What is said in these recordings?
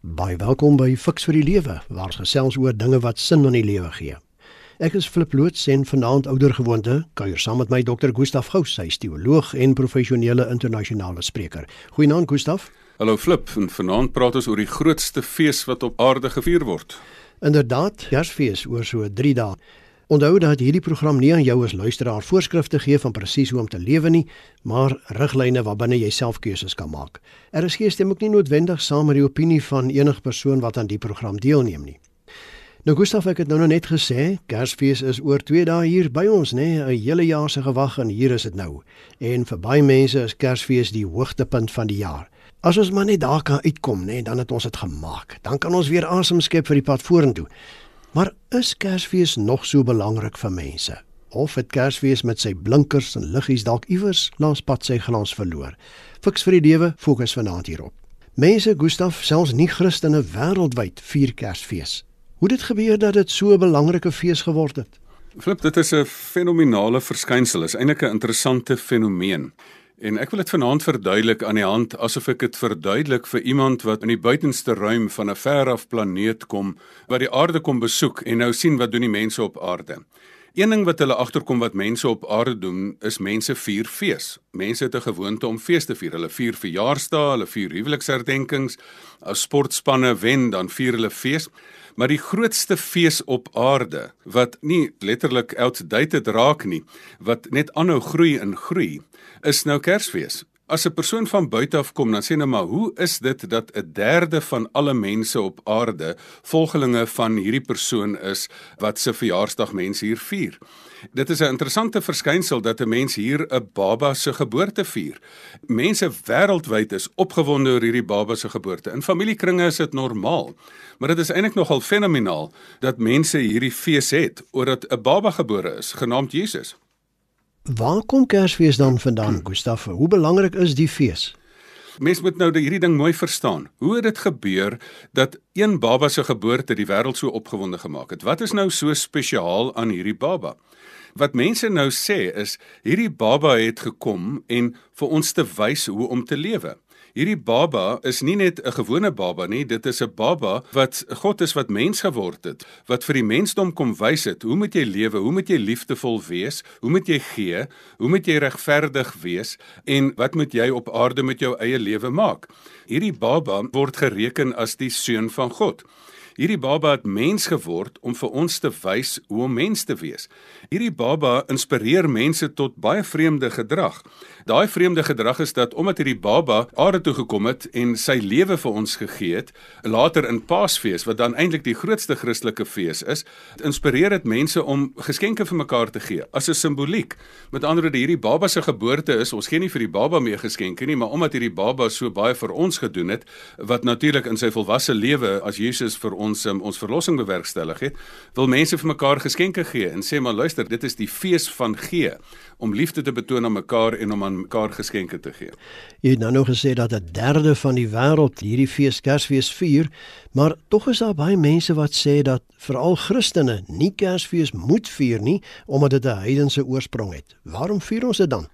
Baie welkom by Fix vir die Lewe, waar ons gesels oor dinge wat sin aan die lewe gee. Ek is Flip Loots en vanaand ouer gewoonte kuier saam met my dokter Gustaf Gous, hy is teoloog en professionele internasionale spreker. Goeienaand Gustaf. Hallo Flip, en vanaand praat ons oor die grootste fees wat op aarde gevier word. Inderdaad, Kersfees oor so 3 dae. Onthou dat hierdie program nie aan jou as luisteraar voorskrifte gee van presies hoe om te lewe nie, maar riglyne waarbinne jy self keuses kan maak. RSG stem ook nie noodwendig saam met die opinie van enige persoon wat aan die program deelneem nie. Nou Gustaf ek het nou, nou net gesê, Kersfees is oor 2 dae hier by ons, nê, 'n hele jaar se gewag en hier is dit nou. En vir baie mense is Kersfees die hoogtepunt van die jaar. As ons maar net daar kan uitkom, nê, dan het ons dit gemaak. Dan kan ons weer asem skep vir die pad vorentoe. Maar is Kersfees nog so belangrik vir mense? Of het Kersfees met sy blinkers en liggies dalk iewers langs pad sy glans verloor? Fiks vir die lewe fokus vanaand hierop. Mense, Gustaf, selfs nie Christene wêreldwyd vier Kersfees. Hoe dit gebeur dat dit so 'n belangrike fees geword het? Flip, dit is 'n fenominale verskynsel, is eintlik 'n interessante fenomeen. En ek wil dit vanaand verduidelik aan die hand asof ek dit verduidelik vir iemand wat in die buitenste ruim van 'n ver af planeet kom, wat die aarde kom besoek en nou sien wat doen die mense op aarde. Een ding wat hulle agterkom wat mense op aarde doen, is mense vier fees. Mense het 'n gewoonte om fees te vier. Hulle vier verjaarsdae, hulle vier huweliksherdenkings, as sportspanne wen, dan vier hulle fees. Maar die grootste fees op aarde wat nie letterlik outdated raak nie, wat net aanhou groei en groei, is nou Kersfees. As 'n persoon van buite af kom, dan sê nou maar, hoe is dit dat 'n derde van alle mense op aarde volgelinge van hierdie persoon is wat se verjaarsdag mense hier vier? Dit is 'n interessante verskynsel dat 'n mens hier 'n baba se geboorte vier. Mense wêreldwyd is opgewonde oor hierdie baba se geboorte. In familiekringe is dit normaal, maar dit is eintlik nogal fenomenaal dat mense hierdie fees het oor dat 'n baba gebore is, genaamd Jesus. Waar kom Kersfees dan vandaan, Gustaf? Hoe belangrik is die fees? Mense moet nou hierdie ding mooi verstaan. Hoe het dit gebeur dat een baba se geboorte die wêreld so opgewonde gemaak het? Wat is nou so spesiaal aan hierdie baba? Wat mense nou sê is hierdie baba het gekom en vir ons te wys hoe om te lewe. Hierdie baba is nie net 'n gewone baba nie, dit is 'n baba wat God is wat mens geword het, wat vir die mensdom kom wys het hoe moet jy lewe, hoe moet jy liefdevol wees, hoe moet jy gee, hoe moet jy regverdig wees en wat moet jy op aarde met jou eie lewe maak. Hierdie baba word gereken as die seun van God. Hierdie baba het mens geword om vir ons te wys hoe om mens te wees. Hierdie baba inspireer mense tot baie vreemde gedrag. Daai vreemde gedrag is dat omdat hierdie baba aarde toe gekom het en sy lewe vir ons gegee het, later in Paasfees wat dan eintlik die grootste Christelike fees is, inspireer dit mense om geskenke vir mekaar te gee as 'n simboliek. Met ander woorde, hierdie baba se geboorte is ons gee nie vir die baba meer geskenke nie, maar omdat hierdie baba so baie vir ons gedoen het, wat natuurlik in sy volwasse lewe as Jesus vir ons um, ons verlossing bewerkstellig het, wil mense vir mekaar geskenke gee en sê maar luister, dit is die fees van gee om liefde te betoon aan mekaar en om aan mekaar geskenke te gee. Jy het nou nog gesê dat 'n derde van die wêreld hierdie fees Kersfees vier, maar tog is daar baie mense wat sê dat veral Christene nie Kersfees moet vier nie omdat dit 'n heidense oorsprong het. Waarom vier ons dit dan?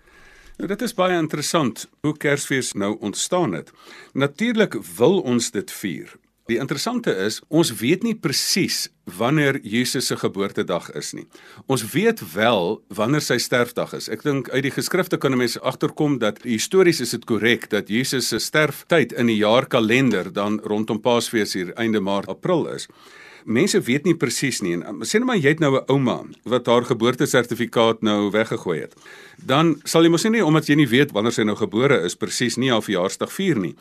Nou dit is baie interessant hoe Kersfees nou ontstaan het. Natuurlik wil ons dit vier. Die interessante is, ons weet nie presies wanneer Jesus se geboortedag is nie. Ons weet wel wanneer sy sterfdag is. Ek dink uit die geskrifte kan 'n mens agterkom dat histories is dit korrek dat Jesus se sterftyd in die jaarkalender dan rondom Paasfees hier einde Maart April is mense weet nie presies nie. En sê net maar jy het nou 'n ouma wat haar geboortesertifikaat nou weggegooi het. Dan sal jy mos nie omdat jy nie weet wanneer sy nou gebore is presies nie haar verjaarsdag vier nie.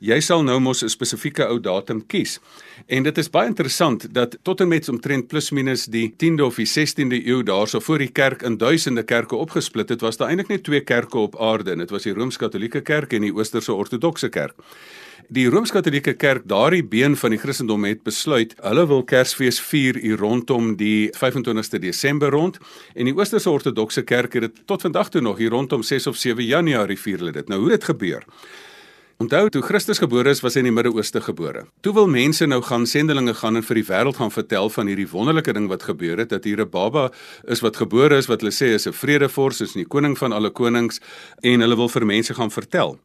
Jy sal nou mos 'n spesifieke ou datum kies. En dit is baie interessant dat tot en met omtrent plus minus die 10de of die 16de eeu daarso voor die kerk in duisende kerke opgesplit het, was daar eintlik net twee kerke op aarde en dit was die Rooms-Katolieke Kerk en die Oosterse Ortodokse Kerk. Die Rooms-Katolieke Kerk, daardie been van die Christendom het besluit, hulle wil Kersfees vier hier rondom die 25ste Desember rond en die Oosterse Ortodokse Kerk het dit tot vandag toe nog hier rondom 6 of 7 Januarie vier hulle dit. Nou hoe dit gebeur? Onthou toe Christus gebore is, was hy in die Midde-Ooste gebore. Toe wil mense nou gaan sendelinge gaan en vir die wêreld gaan vertel van hierdie wonderlike ding wat gebeur het dat hier 'n baba is wat gebore is wat hulle sê is 'n vredevors, is die koning van alle konings en hulle wil vir mense gaan vertel.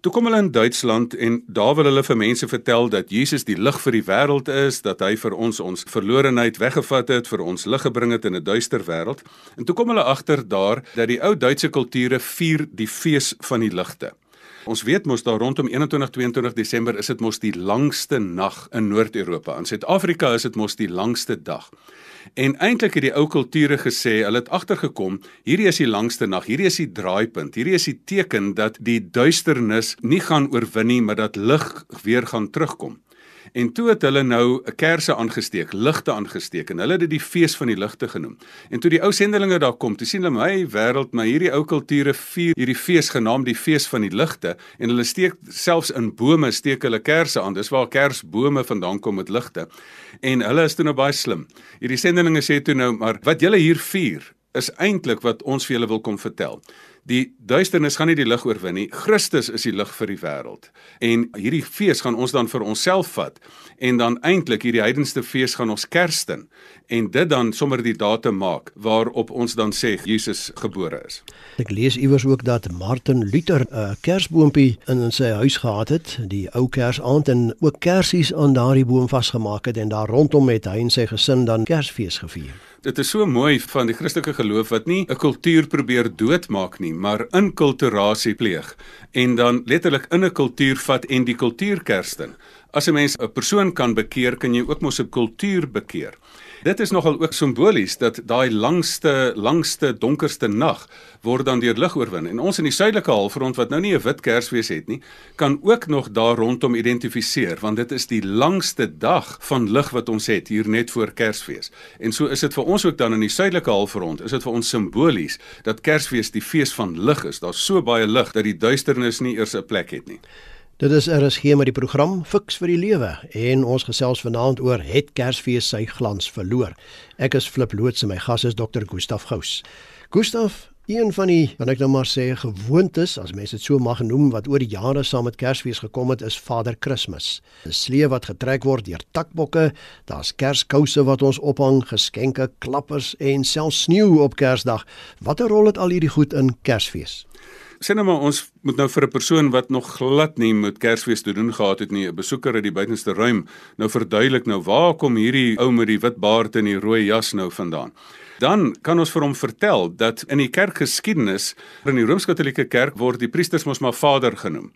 Toe kom hulle in Duitsland en daar wil hulle vir mense vertel dat Jesus die lig vir die wêreld is, dat hy vir ons ons verlorenheid weggevat het, vir ons lig gebring het in 'n duister wêreld. En toe kom hulle agter daar dat die ou Duitse kulture vier die fees van die ligte. Ons weet mos daar rondom 21-22 Desember is dit mos die langste nag in Noord-Europa. In Suid-Afrika is dit mos die langste dag. En eintlik het die ou kulture gesê, hulle het agtergekom, hierdie is die langste nag, hierdie is die draaipunt, hierdie is die teken dat die duisternis nie gaan oorwin nie, maar dat lig weer gaan terugkom. En toe het hulle nou 'n kersse aangesteek, ligte aangesteek en hulle het dit die fees van die ligte genoem. En toe die ou sendelinge daar kom, toe sien hulle my wêreld, my hierdie ou kulture vier hierdie fees genaamd die fees van die ligte en hulle steek selfs in bome steek hulle kersse aan. Dis waar kersbome vandaan kom met ligte. En hulle is toe nou baie slim. Hierdie sendelinge sê toe nou, maar wat julle hier vier is eintlik wat ons vir julle wil kom vertel. Die duisternis gaan nie die lig oorwin nie. Christus is die lig vir die wêreld. En hierdie fees gaan ons dan vir onsself vat en dan eintlik hierdie heidenste fees gaan ons Kersden en dit dan sommer die datum maak waarop ons dan sê Jesus gebore is. Ek lees iewers ook dat Martin Luther 'n kersboompie in sy huis gehad het, die ou kersaand en ook kersies aan daardie boom vasgemaak het en daar rondom het hy en sy gesin dan Kersfees gevier. Dit is so mooi van die Christelike geloof wat nie 'n kultuur probeer doodmaak nie, maar inkulturasie pleeg en dan letterlik in 'n kultuur vat en die kultuur kersten. As 'n mens 'n persoon kan bekeer, kan jy ook mos 'n kultuur bekeer. Dit is nogal ook simbolies dat daai langste langste donkerste nag word dan deur lig oorwin. En ons in die suidelike halfrond wat nou nie 'n wit Kersfees het nie, kan ook nog daar rondom identifiseer want dit is die langste dag van lig wat ons het hier net voor Kersfees. En so is dit vir ons ook dan in die suidelike halfrond, is dit vir ons simbolies dat Kersfees die fees van lig is. Daar's so baie lig dat die duisternis nie eers 'n plek het nie. Dit is RSG met die program Fix vir die Lewe en ons gesels vanaand oor het Kersfees sy glans verloor. Ek is Flip Loots en my gas is Dr. Gustaf Gous. Gustaf, een van die wat ek nou maar sê gewoontes, as mense dit so mag noem, wat oor die jare saam met Kersfees gekom het, is Vader Kersfees. 'n Slee wat getrek word deur takbokke, daar's Kerskouse wat ons ophang, geskenke, klappers en selfs sneeu op Kersdag. Watter rol het al hierdie goed in Kersfees? Sê nou maar ons moet nou vir 'n persoon wat nog glad nie met Kersfees te doen gehad het nie, 'n besoeker uit die buitenste ruim, nou verduidelik nou waar kom hierdie ou met die wit baard en die rooi jas nou vandaan. Dan kan ons vir hom vertel dat in die kerkgeskiedenis in die Rooms-Katolieke Kerk word die priesters mos maar vader genoem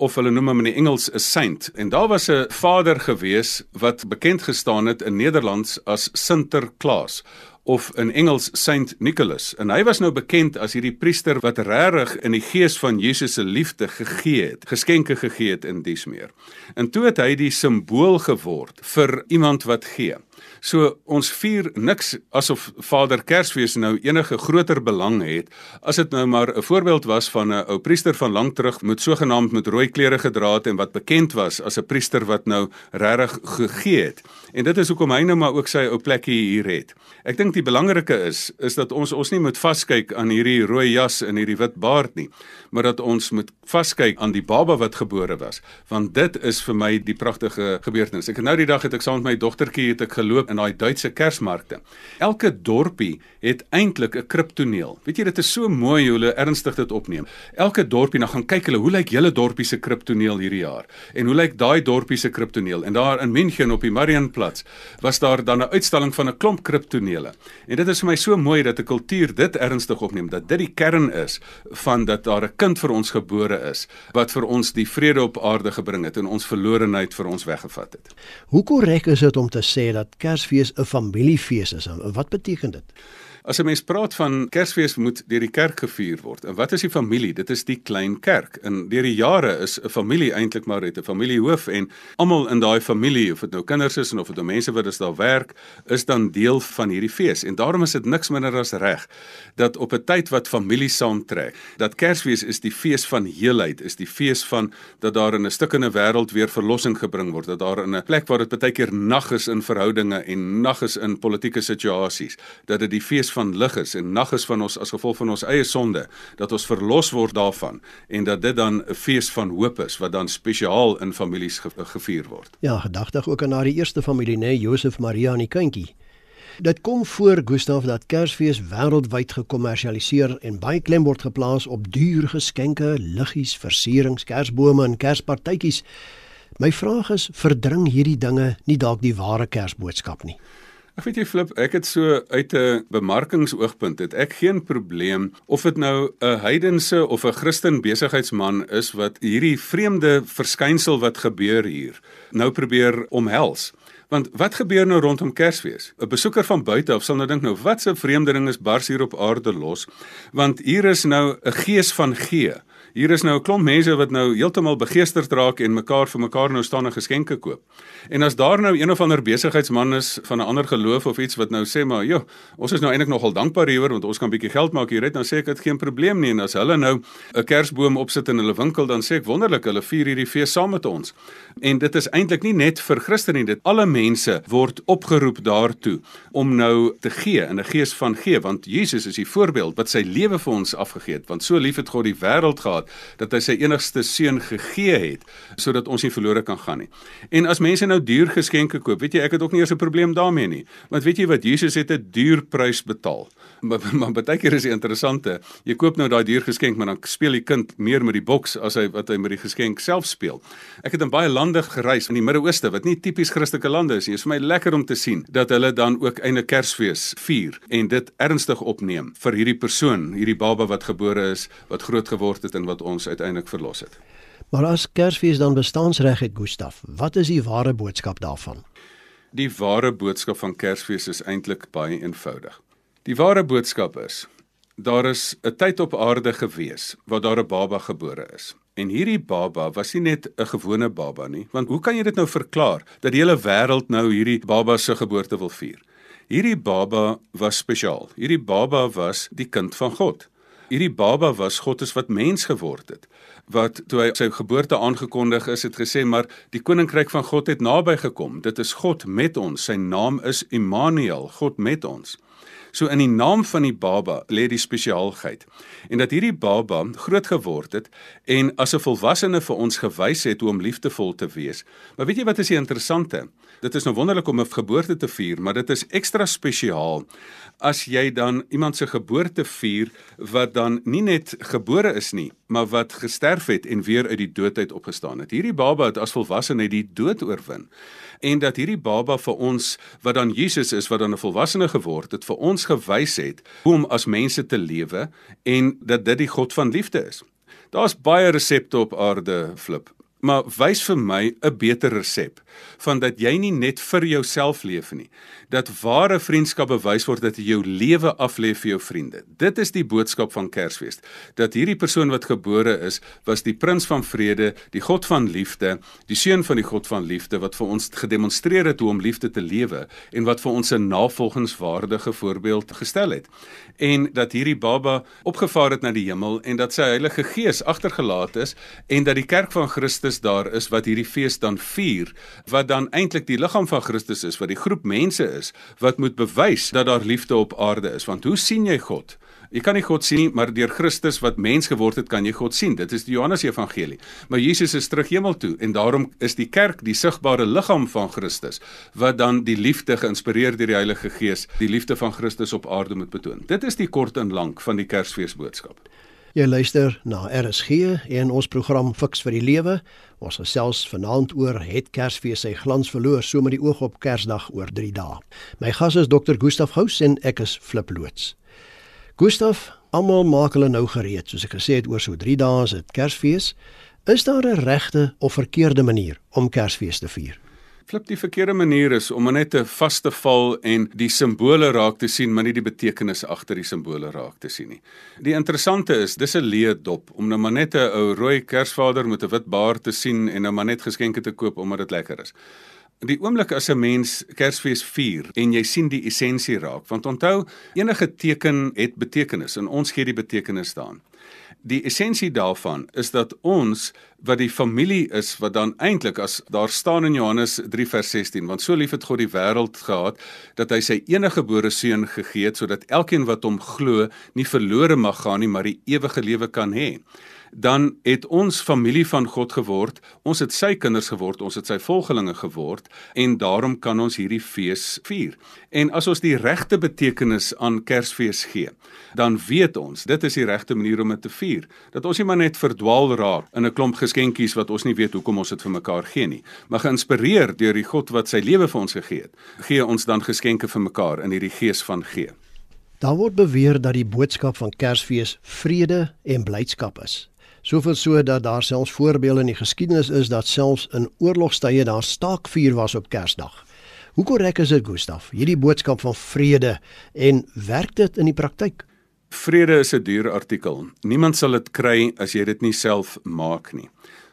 of hulle noem hom in die Engels 'n saint. En daar was 'n vader gewees wat bekend gestaan het in Nederlands as Sinterklaas of in Engels Saint Nicholas en hy was nou bekend as hierdie priester wat regtig in die gees van Jesus se liefde gegee het, geskenke gegee het in dies meer. En toe het hy die simbool geword vir iemand wat gee. So ons vier niks asof Vader Kersfees nou enige groter belang het as dit nou maar 'n voorbeeld was van 'n ou priester van lank terug met sogenaamd met rooi klere gedra het en wat bekend was as 'n priester wat nou regtig gegee het. En dit is hoekom hy nou maar ook sy ou plekkie hier het. Ek dink die belangrike is is dat ons ons nie moet vaskyk aan hierdie rooi jas en hierdie wit baard nie, maar dat ons moet vaskyk aan die baba wat gebore was, want dit is vir my die pragtige gebeurtenis. Ek het nou die dag het ek saam met my dogtertjie het ek geloop in daai Duitse Kersmarkte. Elke dorpie het eintlik 'n kriptoneel. Weet jy, dit is so mooi hoe hulle ernstig dit opneem. Elke dorpie nou gaan kyk hulle hoe lyk julle dorpie se kriptoneel hierdie jaar en hoe lyk daai dorpie se kriptoneel. En daar in München op die Marienplatz was daar dan 'n uitstalling van 'n klomp kriptonele. En dit is vir my so mooi dat 'n kultuur dit ernstig opneem dat dit die kern is van dat daar 'n kind vir ons gebore is wat vir ons die vrede op aarde gebring het en ons verlorenheid vir ons weggevat het. Hoe korrek is dit om te sê dat Kersfees 'n familiefees is. Wat beteken dit? As 'n mens praat van Kersfees moet deur die kerk gevier word. En wat is die familie? Dit is die klein kerk. En deur die jare is 'n familie eintlik maar net 'n familiehoof en almal in daai familie, of dit nou kinders is en of dit nou mense wat daar werk, is dan deel van hierdie fees. En daarom is dit niks minder as reg dat op 'n tyd wat familie saamtrek, dat Kersfees is die fees van heelheid, is die fees van dat daar in 'n stukkende wêreld weer verlossing gebring word, dat daar in 'n plek waar dit baie keer nag is in verhoudinge dinge en nag is in politieke situasies, dat dit die fees van lig is en nag is van ons as gevolg van ons eie sonde, dat ons verlos word daarvan en dat dit dan 'n fees van hoop is wat dan spesiaal in families ge gevier word. Ja, gedagtig ook aan die eerste familie, nee, Josef, Maria en die kindjie. Dit kom voor Gustaf dat Kersfees wêreldwyd gekommersialiseer en baie klem word geplaas op duur geskenke, liggies, versierings, kersbome en kerspartytjies. My vraag is, verdring hierdie dinge nie dalk die ware Kersboodskap nie? Ek weet jy flip, ek het so uit 'n bemarkingsoogpunt het ek geen probleem of dit nou 'n heidense of 'n Christen besigheidsman is wat hierdie vreemde verskynsel wat gebeur hier nou probeer omhels. Want wat gebeur nou rondom Kersfees? 'n Besoeker van buite af sal nou dink nou wat 'n vreemde ding is bars hier op aarde los, want hier is nou 'n gees van gee. Hier is nou 'n klomp mense wat nou heeltemal begeesterd raak en mekaar vir mekaar nou staan en geskenke koop. En as daar nou een of ander besigheidsman is van 'n ander geloof of iets wat nou sê maar, "Jo, ons is nou eintlik nogal dankbaar hieroor want ons kan bietjie geld maak hier uit," dan sê ek dit geen probleem nie en as hulle nou 'n kersboom opsit in hulle winkel, dan sê ek wonderlik, hulle vier hierdie fees saam met ons. En dit is eintlik nie net vir Christene nie, dit alle mense word opgeroep daartoe om nou te gee in 'n gees van gee want Jesus is die voorbeeld wat sy lewe vir ons afgegee het want so lief het God die wêreld gehad gehad dat hy sy enigste seun gegee het sodat ons nie verlore kan gaan nie. En as mense nou duur geskenke koop, weet jy, ek het ook nie eers 'n probleem daarmee nie. Want weet jy wat Jesus het 'n duur prys betaal. Maar maar baie keer is dit interessante. Jy koop nou daai duur geskenk, maar dan speel die kind meer met die boks as hy wat hy met die geskenk self speel. Ek het in baie lande gereis in die Midde-Ooste wat nie tipies Christelike lande is nie. Dit is vir my lekker om te sien dat hulle dan ook einde Kersfees vier en dit ernstig opneem vir hierdie persoon, hierdie baba wat gebore is, wat groot geword het en wat ons uiteindelik verlos het. Maar as Kersfees dan bestaansreg het, Gustaf, wat is die ware boodskap daarvan? Die ware boodskap van Kersfees is eintlik baie eenvoudig. Die ware boodskap is daar is 'n tyd op aarde gewees waar daar 'n baba gebore is. En hierdie baba was nie net 'n gewone baba nie, want hoe kan jy dit nou verklaar dat die hele wêreld nou hierdie baba se geboorte wil vier? Hierdie baba was spesiaal. Hierdie baba was die kind van God hierdie baba was God is wat mens geword het wat toe hy sy geboorte aangekondig is het gesê maar die koninkryk van God het naby gekom dit is God met ons sy naam is Immanuel God met ons so in die naam van die baba lê die spesiaalheid. En dat hierdie baba groot geword het en as 'n volwassene vir ons gewys het hoe om liefdevol te wees. Maar weet jy wat is die interessante? Dit is nou wonderlik om 'n geboorte te vier maar dit is ekstra spesiaal as jy dan iemand se geboorte vier wat dan nie net gebore is nie, maar wat gesterf het en weer uit die dood uit opgestaan het. Hierdie baba het as volwassene die dood oorwin. En dat hierdie baba vir ons wat dan Jesus is wat dan 'n volwassene geword het, vir ons gewys het hoe om as mense te lewe en dat dit die God van liefde is. Daar's baie resepte op aarde flip maar wys vir my 'n beter resep van dat jy nie net vir jouself leef nie dat ware vriendskap bewys word dat jy jou lewe aflê vir jou vriende. Dit is die boodskap van Kersfees dat hierdie persoon wat gebore is was die prins van vrede die god van liefde die seun van die god van liefde wat vir ons gedemonstreer het hoe om liefde te lewe en wat vir ons 'n navolgingswaardige voorbeeld gestel het. En dat hierdie baba opgevaar het na die hemel en dat sy Heilige Gees agtergelaat is en dat die kerk van Christus Christus daar is wat hierdie fees dan vier, wat dan eintlik die liggaam van Christus is, wat die groep mense is wat moet bewys dat daar liefde op aarde is. Want hoe sien jy God? Jy kan nie God sien nie, maar deur Christus wat mens geword het, kan jy God sien. Dit is die Johannes Evangelie. Maar Jesus is terug hemel toe en daarom is die kerk die sigbare liggaam van Christus wat dan die liefde geïnspireer deur die Heilige Gees, die liefde van Christus op aarde moet betoon. Dit is die kort en lank van die Kersfeesboodskap. Jy luister na RSG en ons program Fix vir die Lewe. Ons gesels vanaand oor het Kersfees sy glans verloor so met die oog op Kersdag oor 3 dae. My gas is Dr. Gustaf Gous en ek is Flip loods. Gustaf, almal maak hulle nou gereed, soos ek gesê het oor so 3 dae is dit Kersfees. Is daar 'n regte of verkeerde manier om Kersfees te vier? Flip die verkeerde manier is om net te vas te val en die simbole raak te sien, maar nie die betekenis agter die simbole raak te sien nie. Die interessante is, dis 'n leë dop om nou maar net 'n ou rooi Kersvader met 'n wit baard te sien en nou maar net geskenke te koop omdat dit lekker is. Die oomblik as 'n mens Kersfees vier en jy sien die essensie raak, want onthou, enige teken het betekenis en ons gee die betekenis daaraan. Die essensie daarvan is dat ons wat die familie is wat dan eintlik as daar staan in Johannes 3 vers 16 want so lief het God die wêreld gehad dat hy sy enige gebore seun gegee het sodat elkeen wat hom glo nie verlore mag gaan nie maar die ewige lewe kan hê dan het ons familie van God geword. Ons het sy kinders geword, ons het sy volgelinge geword en daarom kan ons hierdie fees vier. En as ons die regte betekenis aan Kersfees gee, dan weet ons dit is die regte manier om dit te vier. Dat ons nie maar net verdwaal raak in 'n klomp geskenkies wat ons nie weet hoekom ons dit vir mekaar gee nie, maar geïnspireer deur die God wat sy lewe vir ons gegee het, gee ons dan geskenke vir mekaar in hierdie gees van gee. Daar word beweer dat die boodskap van Kersfees vrede en blydskap is. Soveel so dat daar selfs voorbeelde in die geskiedenis is dat selfs in oorlogstye daar staakvuur was op Kersdag. Hoe korrek is dit, Gustaf? Hierdie boodskap van vrede en werk dit in die praktyk? Vrede is 'n duur artikel. Niemand sal dit kry as jy dit nie self maak nie.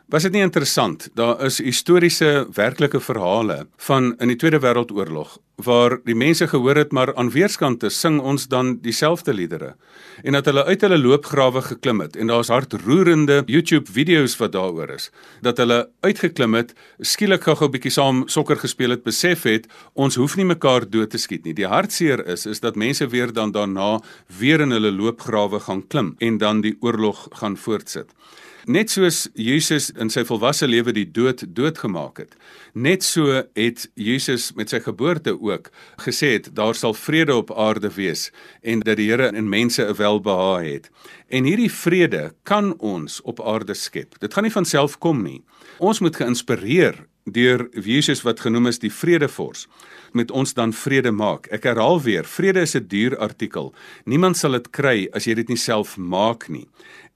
Was dit nie interessant? Daar is historiese werklike verhale van in die Tweede Wêreldoorlog waar die mense gehoor het maar aan weerskante sing ons dan dieselfde liedere. En dat hulle uit hulle loopgrawe geklim het en daar's hartroerende YouTube video's wat daaroor is. Dat hulle uitgeklim het skielik gou-gou bietjie saam sokker gespeel het besef het ons hoef nie mekaar dood te skiet nie. Die hartseer is is dat mense weer dan daarna weer in hulle loopgrawe gaan klim en dan die oorlog gaan voortsit Net soos Jesus in sy volwasse lewe die dood doodgemaak het, net so het Jesus met sy geboorte ook gesê het daar sal vrede op aarde wees en dat die Here in mense 'n welbehae het. En hierdie vrede kan ons op aarde skep. Dit gaan nie van self kom nie. Ons moet geïnspireer deur Jesus wat genoem is die vredevors met ons dan vrede maak. Ek herhaal weer, vrede is 'n duur artikel. Niemand sal dit kry as jy dit nie self maak nie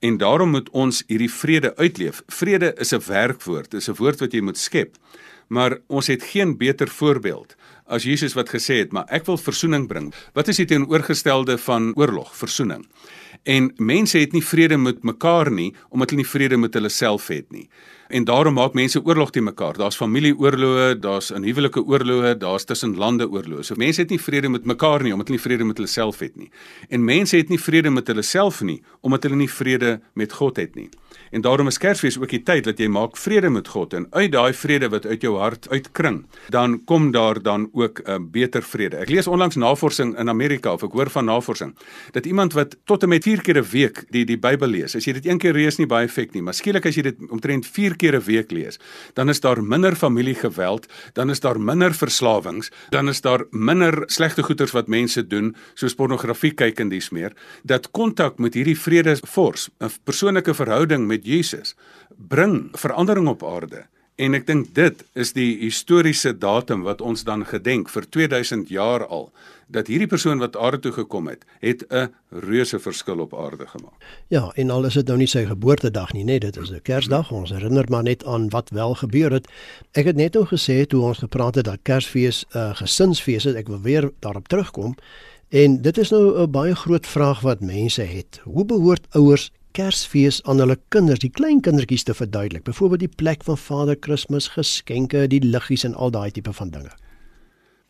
en daarom moet ons hierdie vrede uitleef. Vrede is 'n werkwoord, is 'n woord wat jy moet skep. Maar ons het geen beter voorbeeld as Jesus wat gesê het, maar ek wil versoening bring. Wat is die teenoorgestelde van oorlog? Versoening. En mense het nie vrede met mekaar nie omdat hulle nie vrede met hulle self het nie en daarom maak mense oorlog teen mekaar. Daar's familieoorloë, daar's in huwelike oorloë, daar's tussen lande oorloë. So mense het nie vrede met mekaar nie omdat hulle nie vrede met hulle self het nie. En mense het nie vrede met hulle self nie omdat hulle nie vrede met God het nie. En daarom is Kersfees ook die tyd dat jy maak vrede met God en uit daai vrede wat uit jou hart uitkring, dan kom daar dan ook 'n uh, beter vrede. Ek lees onlangs navorsing in Amerika of ek hoor van navorsing dat iemand wat tot en met 4 keer 'n week die die Bybel lees, as jy dit een keer lees nie baie effek nie, maar skielik as jy dit omtrent 4 keer 'n week lees, dan is daar minder familiegeweld, dan is daar minder verslawings, dan is daar minder slegte goeders wat mense doen, soos pornografie kyk en dis meer. Dat kontak met hierdie vredesvors, 'n persoonlike verhouding met Jesus, bring verandering op aarde. En ek dink dit is die historiese datum wat ons dan gedenk vir 2000 jaar al dat hierdie persoon wat aarde toe gekom het, het 'n reuse verskil op aarde gemaak. Ja, en al is dit nou nie sy geboortedag nie, net dit is 'n Kersdag. Ons herinner maar net aan wat wel gebeur het. Ek het net nou gesê toe ons gepraat het dat Kersfees 'n uh, gesinsfees is. Ek wil weer daarop terugkom. En dit is nou 'n baie groot vraag wat mense het. Hoe behoort ouers Kersfees aan hulle kinders, die klein kindertjies te verduidelik. Byvoorbeeld die plek van Vader Kersfees, geskenke, die liggies en al daai tipe van dinge.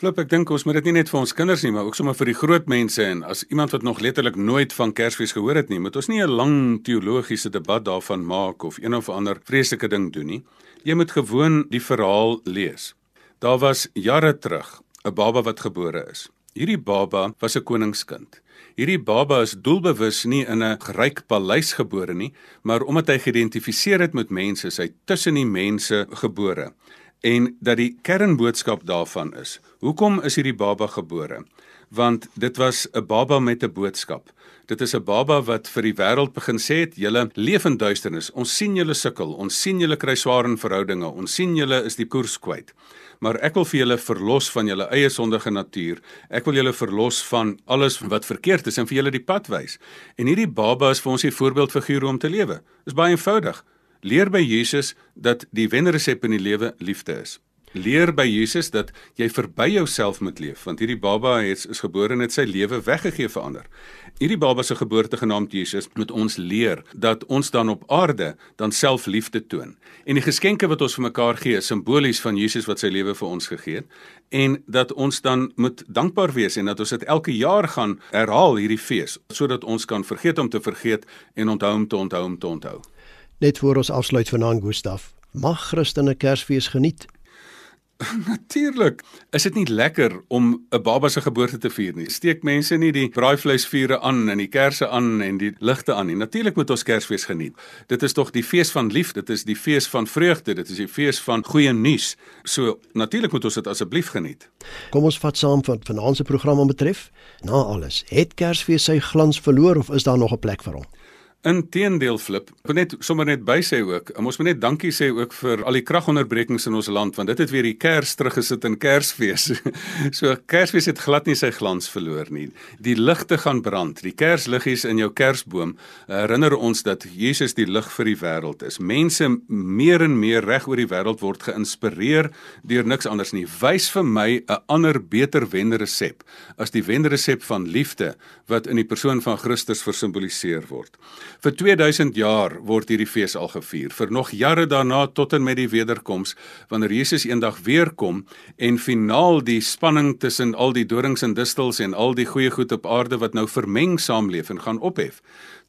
Klop, ek dink ons moet dit nie net vir ons kinders nie, maar ook sommer vir die groot mense en as iemand wat nog letterlik nooit van Kersfees gehoor het nie, moet ons nie 'n lang teologiese debat daarvan maak of een of ander vreeslike ding doen nie. Jy moet gewoon die verhaal lees. Daar was jare terug 'n baba wat gebore is. Hierdie baba was 'n koningskind. Hierdie baba is doelbewus nie in 'n ryk paleis gebore nie, maar omdat hy geïdentifiseer het met mense, hy tussen die mense gebore. En dat die kernboodskap daarvan is, hoekom is hierdie baba gebore? Want dit was 'n baba met 'n boodskap. Dit is 'n baba wat vir die wêreld begin sê het: "Julle leef in duisternis. Ons sien julle sukkel. Ons sien julle kry swaar in verhoudinge. Ons sien julle is die koers kwyt." maar ek wil vir julle verlos van julle eie sondige natuur. Ek wil julle verlos van alles wat verkeerd is en vir julle die pad wys. En hierdie baba is vir ons 'n voorbeeldfiguur om te lewe. Dis baie eenvoudig. Leer by Jesus dat die wenresep in die lewe liefde is. Leer by Jesus dat jy verby jouself moet leef, want hierdie baba het is gebore en het sy lewe weggegee vir ander. Hierdie baba se geboorte genaamd Jesus moet ons leer dat ons dan op aarde dan selfliefde toon. En die geskenke wat ons vir mekaar gee, is simbolies van Jesus wat sy lewe vir ons gegee het en dat ons dan moet dankbaar wees en dat ons dit elke jaar gaan herhaal hierdie fees sodat ons kan vergeet om te vergeet en onthou om te onthou om te onthou. Net voor ons afsluit vanaand Gustaf, mag Christene Kersfees geniet. Natuurlik. Is dit nie lekker om 'n baba se geboorte te vier nie? Steek mense nie die braaivleisvure aan en die kersse aan en die ligte aan nie. Natuurlik moet ons Kersfees geniet. Dit is tog die fees van liefde, dit is die fees van vreugde, dit is die fees van goeie nuus. So natuurlik moet ons dit asseblief geniet. Kom ons vat saam wat vanaand se program betref. Na alles, het Kersfees sy glans verloor of is daar nog 'n plek vir hom? Inteendeel flip. Ek wil net sommer net by sê ook, ons moet net dankie sê ook vir al die kragonderbrekings in ons land want dit het weer die Kers teruggesit in Kersfees. so Kersfees het glad nie sy glans verloor nie. Die ligte gaan brand. Die Kersliggies in jou Kersboom herinner ons dat Jesus die lig vir die wêreld is. Mense meer en meer reg oor die wêreld word geïnspireer deur niks anders nie. Wys vir my 'n ander beter wenresep as die wenresep van liefde wat in die persoon van Christus versimboliseer word. Vir 2000 jaar word hierdie fees al gevier. Vir nog jare daarna tot en met die wederkoms wanneer Jesus eendag weer kom en finaal die spanning tussen al die dorings en distels en al die goeie goed op aarde wat nou vermeng saamleef en gaan ophef.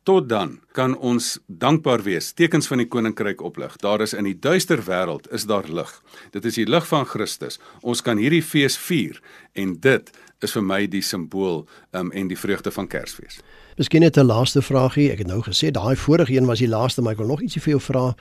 Tot dan kan ons dankbaar wees. Tekens van die koninkryk oplig. Daar is in die duister wêreld is daar lig. Dit is die lig van Christus. Ons kan hierdie fees vier en dit is vir my die simbool um, en die vreugde van Kersfees. Miskien net 'n laaste vraagie. Ek het nou gesê daai vorige een was die laaste, maar ek wil nog ietsie vir jou vra.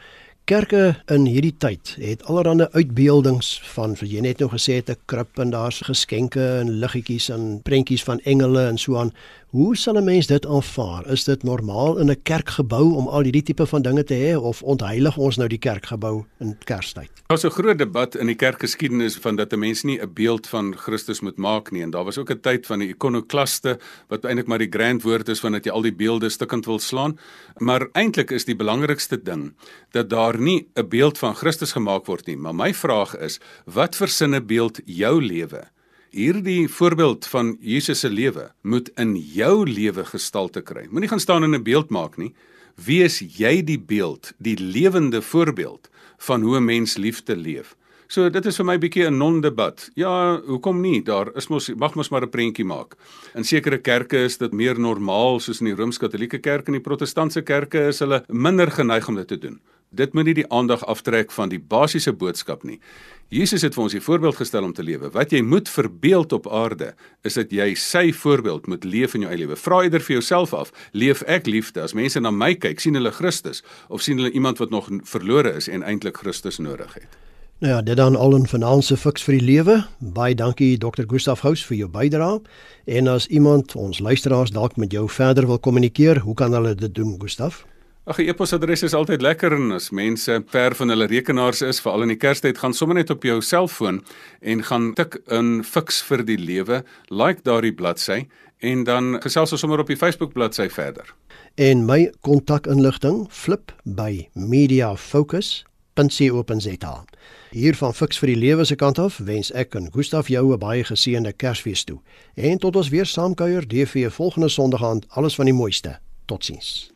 Kerke in hierdie tyd het allerlei uitbeeldings van vir jy net nou gesê het 'n krib en daar's geskenke en liggetjies en prentjies van engele en so aan. Hoe sal 'n mens dit aanvaar? Is dit normaal in 'n kerkgebou om al hierdie tipe van dinge te hê of ontheilig ons nou die kerkgebou in Kerstyd? Daar's 'n groot debat in die kerkgeskiedenis van dat 'n mens nie 'n beeld van Christus moet maak nie en daar was ook 'n tyd van die ikonoklaste wat eintlik maar die grand woord is van dat jy al die beelde stukkend wil slaan. Maar eintlik is die belangrikste ding dat daar nie 'n beeld van Christus gemaak word nie, maar my vraag is, wat versinne beeld jou lewe? Hierdie voorbeeld van Jesus se lewe moet in jou lewe gestalte kry. Moenie gaan staan en 'n beeld maak nie. Wees jy die beeld, die lewende voorbeeld van hoe 'n mens liefde leef. So dit is vir my bietjie 'n non-debat. Ja, hoekom nie? Daar is mos mag mos maar 'n prentjie maak. In sekere kerke is dit meer normaal soos in die Rooms-Katolieke kerk en die Protestantse kerke is hulle minder geneig om dit te doen. Dit moet nie die aandag aftrek van die basiese boodskap nie. Jesus het vir ons 'n voorbeeld gestel om te lewe. Wat jy moet verbeeld op aarde is dat jy sy voorbeeld moet leef in jou eie lewe. Vra eerder vir jouself af, leef ek liefde? As mense na my kyk, sien hulle Christus of sien hulle iemand wat nog verlore is en eintlik Christus nodig het? Nou ja, dit dan al 'n finansiële fiks vir die lewe. Baie dankie Dr. Gustaf Hous vir jou bydrae. En as iemand ons luisteraars dalk met jou verder wil kommunikeer, hoe kan hulle dit doen, Gustaf? Ag, die e-posadres is altyd lekker en as mense ver van hulle rekenaars is, veral in die Kerstyd, gaan sommer net op jou selfoon en gaan tik in fiks vir die lewe, like daardie bladsy en dan gesels ons sommer op die Facebook bladsy verder. En my kontakinligting flip by mediafocus.co.za. Hier van Fix vir die lewe se kant af wens ek en Gustaf jou 'n baie geseënde Kersfees toe. En tot ons weer saamkuier, DV volgende Sondag aand, alles van die mooiste. Totsiens.